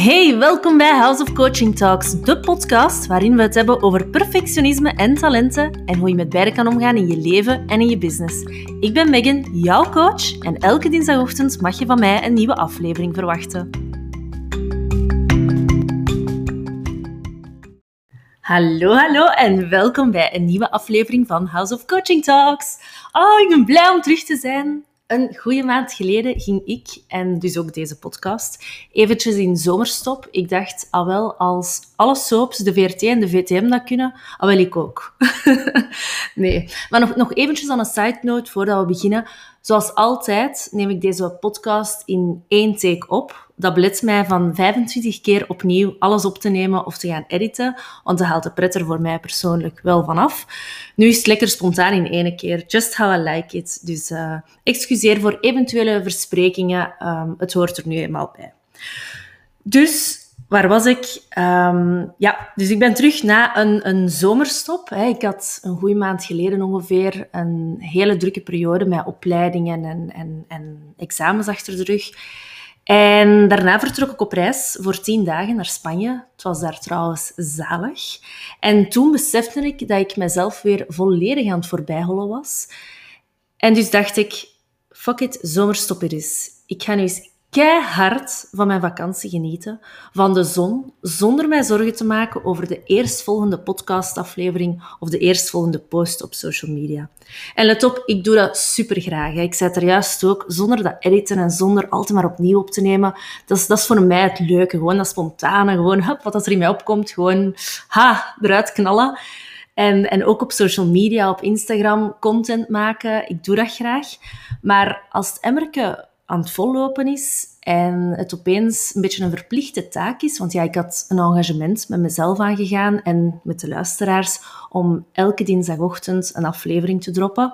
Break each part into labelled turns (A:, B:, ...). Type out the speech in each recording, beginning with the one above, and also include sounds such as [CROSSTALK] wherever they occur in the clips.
A: Hey, welkom bij House of Coaching Talks, de podcast waarin we het hebben over perfectionisme en talenten en hoe je met beide kan omgaan in je leven en in je business. Ik ben Megan, jouw coach, en elke dinsdagochtend mag je van mij een nieuwe aflevering verwachten. Hallo, hallo en welkom bij een nieuwe aflevering van House of Coaching Talks. Oh, ik ben blij om terug te zijn. Een goede maand geleden ging ik, en dus ook deze podcast, eventjes in zomerstop. Ik dacht, al wel, als alle soaps, de VRT en de VTM dat kunnen, al wel ik ook. [LAUGHS] nee, maar nog, nog eventjes aan een side note voordat we beginnen. Zoals altijd neem ik deze podcast in één take op. Dat belet mij van 25 keer opnieuw alles op te nemen of te gaan editen, want dat haalt de pret er voor mij persoonlijk wel vanaf. Nu is het lekker spontaan in één keer. Just how I like it. Dus uh, excuseer voor eventuele versprekingen. Um, het hoort er nu eenmaal bij. Dus waar was ik? Um, ja, dus ik ben terug na een, een zomerstop. Hè. Ik had een goede maand geleden ongeveer een hele drukke periode met opleidingen en, en, en examens achter de rug. En daarna vertrok ik op reis voor tien dagen naar Spanje. Het was daar trouwens zalig. En toen besefte ik dat ik mezelf weer volledig aan het voorbijhollen was. En dus dacht ik, fuck it, zomerstop er is. Ik ga nu eens keihard van mijn vakantie genieten, van de zon, zonder mij zorgen te maken over de eerstvolgende podcastaflevering of de eerstvolgende post op social media. En let op, ik doe dat super graag. Ik zei het er juist ook, zonder dat editen en zonder altijd maar opnieuw op te nemen. Dat is, dat is voor mij het leuke, gewoon dat spontane, gewoon hup, wat er in mij opkomt, gewoon ha, eruit knallen. En, en ook op social media, op Instagram, content maken. Ik doe dat graag. Maar als het emmerke aan het vollopen is en het opeens een beetje een verplichte taak is. Want ja, ik had een engagement met mezelf aangegaan en met de luisteraars om elke dinsdagochtend een aflevering te droppen.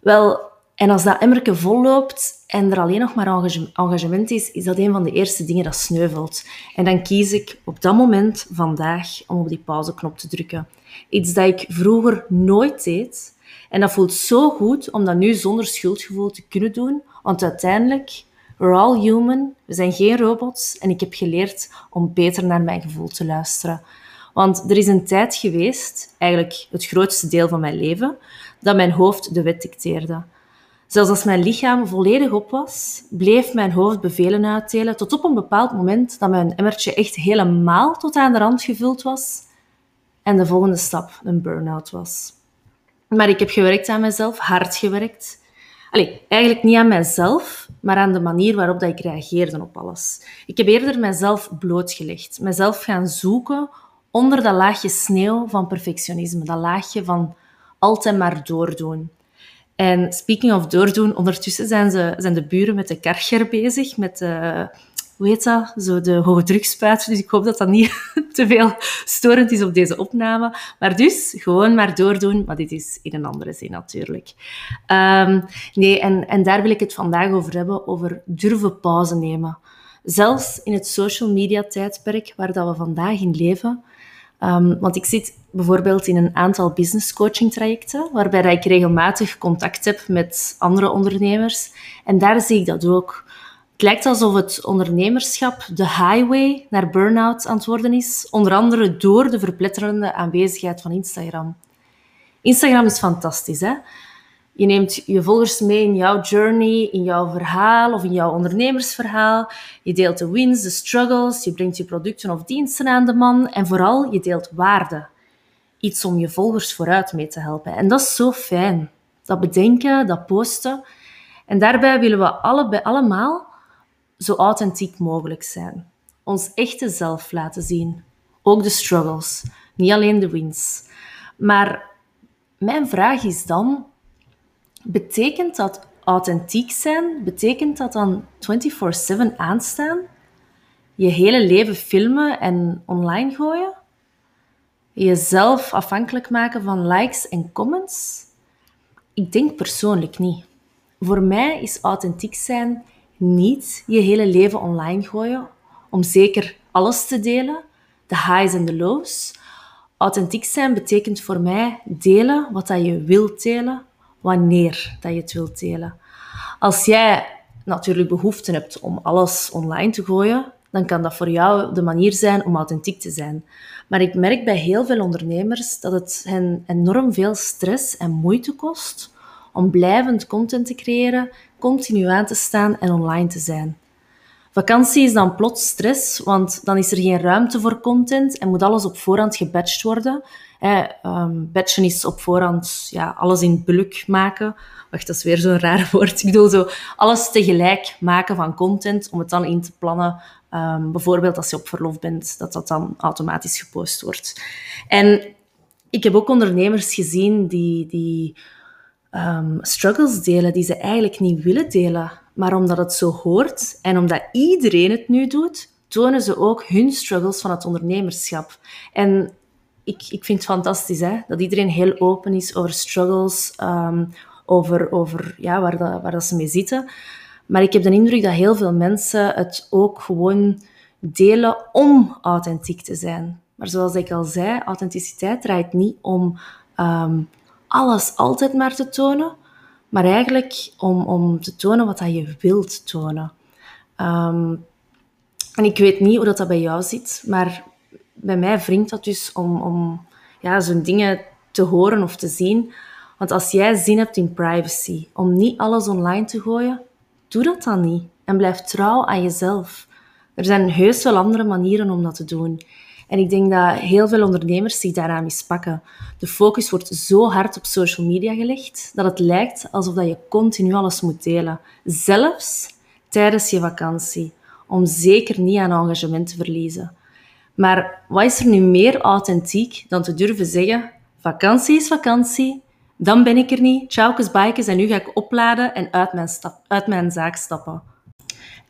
A: Wel, en als dat emmerke volloopt en er alleen nog maar engagement is, is dat een van de eerste dingen dat sneuvelt. En dan kies ik op dat moment, vandaag, om op die pauzeknop te drukken. Iets dat ik vroeger nooit deed. En dat voelt zo goed om dat nu zonder schuldgevoel te kunnen doen, want uiteindelijk, we're all human, we zijn geen robots en ik heb geleerd om beter naar mijn gevoel te luisteren. Want er is een tijd geweest, eigenlijk het grootste deel van mijn leven, dat mijn hoofd de wet dicteerde. Zelfs als mijn lichaam volledig op was, bleef mijn hoofd bevelen uitdelen, tot op een bepaald moment dat mijn emmertje echt helemaal tot aan de rand gevuld was en de volgende stap een burn-out was. Maar ik heb gewerkt aan mezelf, hard gewerkt. Allee, eigenlijk niet aan mijzelf, maar aan de manier waarop dat ik reageerde op alles. Ik heb eerder mezelf blootgelegd, mezelf gaan zoeken onder dat laagje sneeuw van perfectionisme, dat laagje van altijd maar doordoen. En speaking of doordoen, ondertussen zijn, ze, zijn de buren met de karcher bezig, met de hoe heet dat? Zo de hoge drukspuit. Dus ik hoop dat dat niet [LAUGHS] te veel storend is op deze opname. Maar dus, gewoon maar doordoen. Maar dit is in een andere zin natuurlijk. Um, nee, en, en daar wil ik het vandaag over hebben, over durven pauze nemen. Zelfs in het social media tijdperk waar dat we vandaag in leven. Um, want ik zit bijvoorbeeld in een aantal business coaching trajecten, waarbij ik regelmatig contact heb met andere ondernemers. En daar zie ik dat ook. Het lijkt alsof het ondernemerschap de highway naar burn-out aan worden is, onder andere door de verpletterende aanwezigheid van Instagram. Instagram is fantastisch, hè? Je neemt je volgers mee in jouw journey, in jouw verhaal of in jouw ondernemersverhaal. Je deelt de wins, de struggles, je brengt je producten of diensten aan de man en vooral je deelt waarde. Iets om je volgers vooruit mee te helpen. En dat is zo fijn. Dat bedenken, dat posten. En daarbij willen we alle, allemaal zo authentiek mogelijk zijn. Ons echte zelf laten zien. Ook de struggles, niet alleen de wins. Maar mijn vraag is dan: betekent dat authentiek zijn? Betekent dat dan 24/7 aanstaan? Je hele leven filmen en online gooien? Jezelf afhankelijk maken van likes en comments? Ik denk persoonlijk niet. Voor mij is authentiek zijn niet je hele leven online gooien om zeker alles te delen, de highs en de lows. Authentiek zijn betekent voor mij delen wat dat je wilt delen, wanneer dat je het wilt delen. Als jij natuurlijk behoefte hebt om alles online te gooien, dan kan dat voor jou de manier zijn om authentiek te zijn. Maar ik merk bij heel veel ondernemers dat het hen enorm veel stress en moeite kost om blijvend content te creëren, continu aan te staan en online te zijn. Vakantie is dan plots stress, want dan is er geen ruimte voor content en moet alles op voorhand gebatcht worden. um, batchen is op voorhand ja, alles in bulk maken. Wacht, dat is weer zo'n raar [LAUGHS] woord. Ik bedoel zo alles tegelijk maken van content om het dan in te plannen. Um, bijvoorbeeld als je op verlof bent, dat dat dan automatisch gepost wordt. En ik heb ook ondernemers gezien die, die um, struggles delen die ze eigenlijk niet willen delen. Maar omdat het zo hoort en omdat iedereen het nu doet, tonen ze ook hun struggles van het ondernemerschap. En ik, ik vind het fantastisch hè, dat iedereen heel open is over struggles, um, over, over ja, waar, dat, waar dat ze mee zitten. Maar ik heb de indruk dat heel veel mensen het ook gewoon delen om authentiek te zijn. Maar zoals ik al zei, authenticiteit draait niet om um, alles altijd maar te tonen, maar eigenlijk om, om te tonen wat dat je wilt tonen. Um, en ik weet niet hoe dat, dat bij jou zit, maar bij mij wringt dat dus om, om ja, zo'n dingen te horen of te zien. Want als jij zin hebt in privacy, om niet alles online te gooien, doe dat dan niet. En blijf trouw aan jezelf. Er zijn heus wel andere manieren om dat te doen. En ik denk dat heel veel ondernemers zich daaraan mispakken. De focus wordt zo hard op social media gelegd dat het lijkt alsof je continu alles moet delen. Zelfs tijdens je vakantie. Om zeker niet aan engagement te verliezen. Maar wat is er nu meer authentiek dan te durven zeggen: vakantie is vakantie, dan ben ik er niet, tjaukes, bikes en nu ga ik opladen en uit mijn, uit mijn zaak stappen.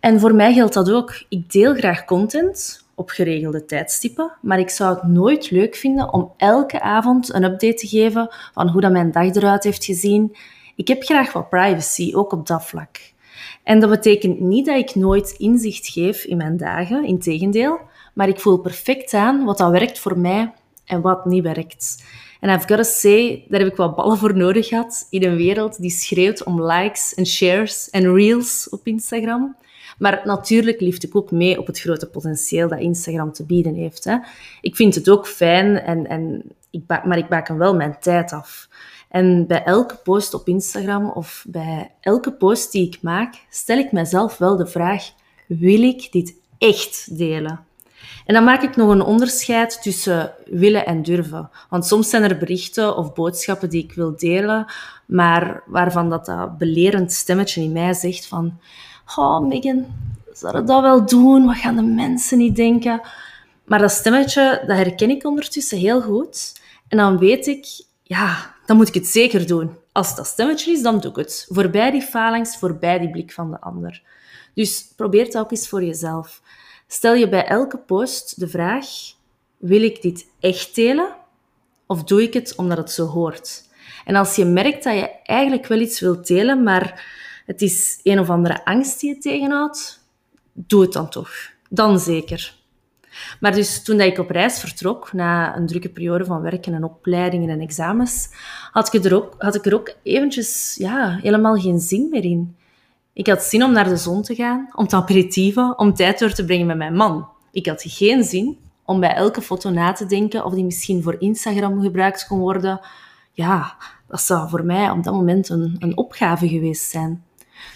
A: En voor mij geldt dat ook. Ik deel graag content op geregelde tijdstippen, maar ik zou het nooit leuk vinden om elke avond een update te geven van hoe dat mijn dag eruit heeft gezien. Ik heb graag wat privacy, ook op dat vlak. En dat betekent niet dat ik nooit inzicht geef in mijn dagen, integendeel, maar ik voel perfect aan wat dat werkt voor mij en wat niet werkt. En I've got to say, daar heb ik wat ballen voor nodig gehad in een wereld die schreeuwt om likes en shares en reels op Instagram. Maar natuurlijk liefde ik ook mee op het grote potentieel dat Instagram te bieden heeft. Hè. Ik vind het ook fijn, en, en ik maar ik baken wel mijn tijd af. En bij elke post op Instagram of bij elke post die ik maak, stel ik mezelf wel de vraag: wil ik dit echt delen? En dan maak ik nog een onderscheid tussen willen en durven. Want soms zijn er berichten of boodschappen die ik wil delen, maar waarvan dat, dat belerend stemmetje in mij zegt van oh Megan, zou dat wel doen? Wat gaan de mensen niet denken? Maar dat stemmetje, dat herken ik ondertussen heel goed. En dan weet ik, ja, dan moet ik het zeker doen. Als dat stemmetje is, dan doe ik het. Voorbij die phalanx, voorbij die blik van de ander. Dus probeer het ook eens voor jezelf. Stel je bij elke post de vraag: wil ik dit echt delen? Of doe ik het omdat het zo hoort? En als je merkt dat je eigenlijk wel iets wilt delen, maar het is een of andere angst die je tegenhoudt, doe het dan toch. Dan zeker. Maar dus toen ik op reis vertrok, na een drukke periode van werken en opleidingen en examens, had ik er ook, had ik er ook eventjes ja, helemaal geen zin meer in. Ik had zin om naar de zon te gaan, om te aperitieven, om tijd door te brengen met mijn man. Ik had geen zin om bij elke foto na te denken of die misschien voor Instagram gebruikt kon worden. Ja, dat zou voor mij op dat moment een, een opgave geweest zijn.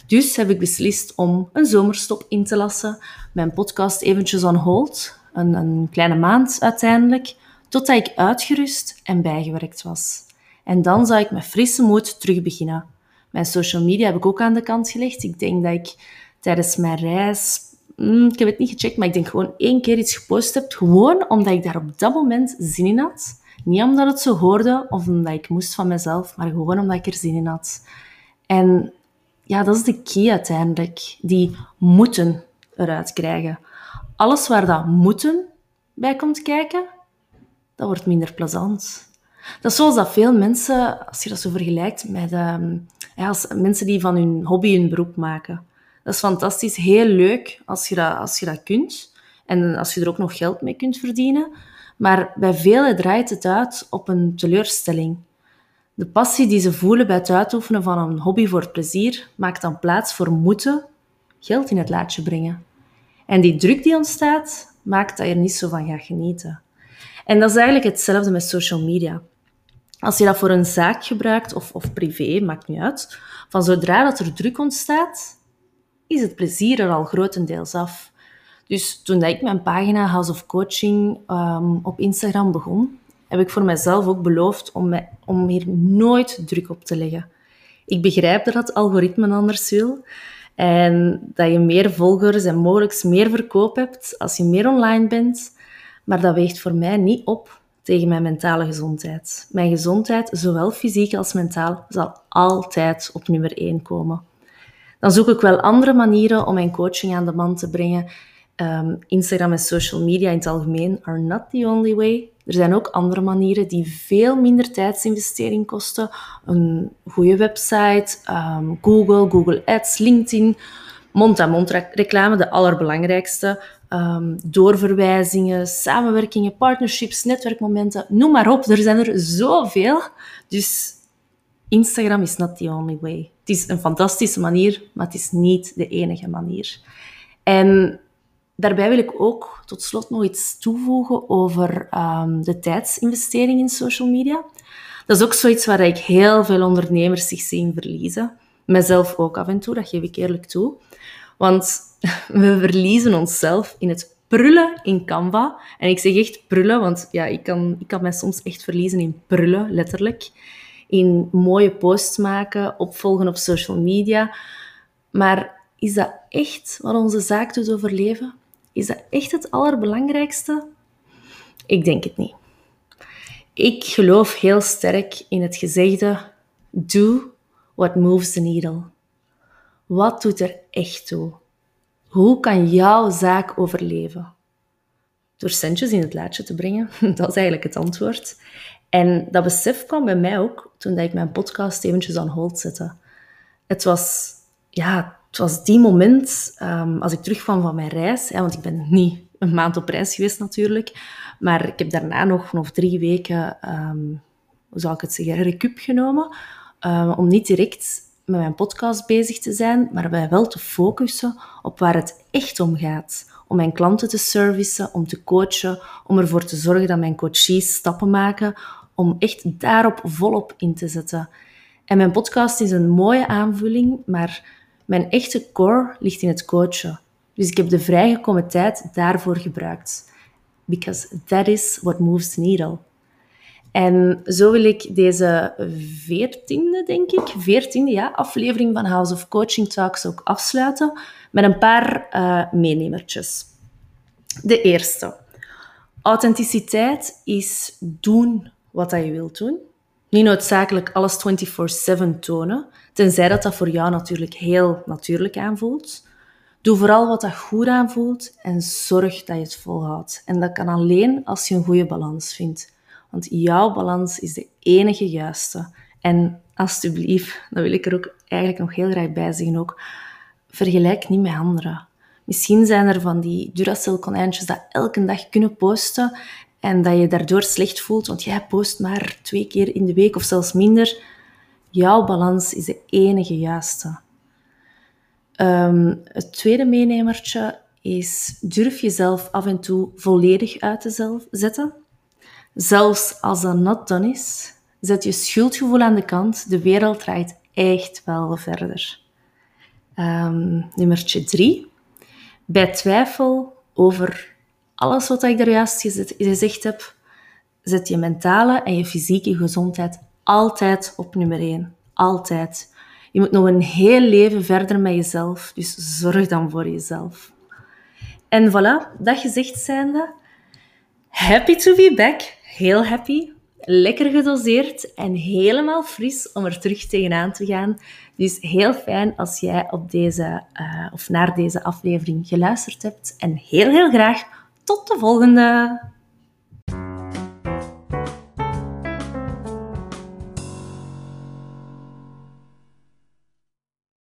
A: Dus heb ik beslist om een zomerstop in te lassen, mijn podcast eventjes on hold, een, een kleine maand uiteindelijk, totdat ik uitgerust en bijgewerkt was. En dan zou ik met frisse moed terug beginnen. Mijn social media heb ik ook aan de kant gelegd. Ik denk dat ik tijdens mijn reis, mm, ik heb het niet gecheckt, maar ik denk gewoon één keer iets gepost heb. Gewoon omdat ik daar op dat moment zin in had. Niet omdat het zo hoorde of omdat ik moest van mezelf, maar gewoon omdat ik er zin in had. En ja, dat is de key uiteindelijk. Die moeten eruit krijgen. Alles waar dat moeten bij komt kijken, dat wordt minder plezant. Dat is zoals dat veel mensen, als je dat zo vergelijkt met ehm, als mensen die van hun hobby hun beroep maken. Dat is fantastisch, heel leuk als je dat, als je dat kunt. En als je er ook nog geld mee kunt verdienen. Maar bij velen draait het uit op een teleurstelling. De passie die ze voelen bij het uitoefenen van een hobby voor plezier maakt dan plaats voor moeten geld in het laadje brengen. En die druk die ontstaat, maakt dat je er niet zo van gaat genieten. En dat is eigenlijk hetzelfde met social media. Als je dat voor een zaak gebruikt, of, of privé, maakt niet uit, van zodra dat er druk ontstaat, is het plezier er al grotendeels af. Dus toen ik mijn pagina House of Coaching um, op Instagram begon, heb ik voor mezelf ook beloofd om, om hier nooit druk op te leggen. Ik begrijp dat het algoritme anders wil en dat je meer volgers en mogelijk meer verkoop hebt als je meer online bent, maar dat weegt voor mij niet op tegen mijn mentale gezondheid. Mijn gezondheid, zowel fysiek als mentaal, zal altijd op nummer 1 komen. Dan zoek ik wel andere manieren om mijn coaching aan de man te brengen. Um, Instagram en social media in het algemeen are not the only way. Er zijn ook andere manieren die veel minder tijdsinvestering kosten. Een goede website, um, Google, Google Ads, LinkedIn, mond-aan-mond reclame, de allerbelangrijkste. Um, doorverwijzingen, samenwerkingen, partnerships, netwerkmomenten, noem maar op. Er zijn er zoveel. Dus Instagram is not the only way. Het is een fantastische manier, maar het is niet de enige manier. En daarbij wil ik ook tot slot nog iets toevoegen over um, de tijdsinvestering in social media. Dat is ook zoiets waar ik heel veel ondernemers zich zien verliezen. Mijzelf ook af en toe, dat geef ik eerlijk toe. Want [LAUGHS] we verliezen onszelf in het prullen in Canva. En ik zeg echt prullen, want ja, ik, kan, ik kan mij soms echt verliezen in prullen, letterlijk. In mooie posts maken, opvolgen op social media. Maar is dat echt wat onze zaak doet overleven? Is dat echt het allerbelangrijkste? Ik denk het niet. Ik geloof heel sterk in het gezegde: do what moves the needle. Wat doet er echt toe? Hoe kan jouw zaak overleven? Door centjes in het laadje te brengen, [LAUGHS] dat is eigenlijk het antwoord. En dat besef kwam bij mij ook toen ik mijn podcast eventjes aan hold zette. Het was, ja, het was die moment, um, als ik terugkwam van mijn reis, want ik ben niet een maand op reis geweest natuurlijk, maar ik heb daarna nog, nog drie weken, um, hoe zal ik het zeggen, recup genomen, um, om niet direct met mijn podcast bezig te zijn, maar bij wel te focussen op waar het echt om gaat. Om mijn klanten te servicen, om te coachen, om ervoor te zorgen dat mijn coaches stappen maken, om echt daarop volop in te zetten. En mijn podcast is een mooie aanvulling, maar mijn echte core ligt in het coachen. Dus ik heb de vrijgekomen tijd daarvoor gebruikt. Because that is what moves the needle. En zo wil ik deze veertiende, denk ik, veertiende ja, aflevering van House of Coaching Talks ook afsluiten met een paar uh, meenemertjes. De eerste. Authenticiteit is doen wat je wilt doen. Niet noodzakelijk alles 24-7 tonen, tenzij dat dat voor jou natuurlijk heel natuurlijk aanvoelt. Doe vooral wat dat goed aanvoelt en zorg dat je het volhoudt. En dat kan alleen als je een goede balans vindt. Want jouw balans is de enige juiste. En alsjeblieft, dat wil ik er ook eigenlijk nog heel graag bij zeggen ook, vergelijk niet met anderen. Misschien zijn er van die Duracell-konijntjes dat elke dag kunnen posten en dat je daardoor slecht voelt, want jij post maar twee keer in de week of zelfs minder. Jouw balans is de enige juiste. Um, het tweede meenemertje is durf jezelf af en toe volledig uit te zetten. Zelfs als dat not done is, zet je schuldgevoel aan de kant. De wereld draait echt wel verder. Um, nummertje drie. Bij twijfel over alles wat ik daar juist gezegd heb, zet je mentale en je fysieke gezondheid altijd op nummer één. Altijd. Je moet nog een heel leven verder met jezelf, dus zorg dan voor jezelf. En voilà, dat gezegd zijnde, happy to be back heel happy, lekker gedoseerd en helemaal fris om er terug tegenaan te gaan. Dus heel fijn als jij op deze, uh, of naar deze aflevering geluisterd hebt. En heel, heel graag tot de volgende!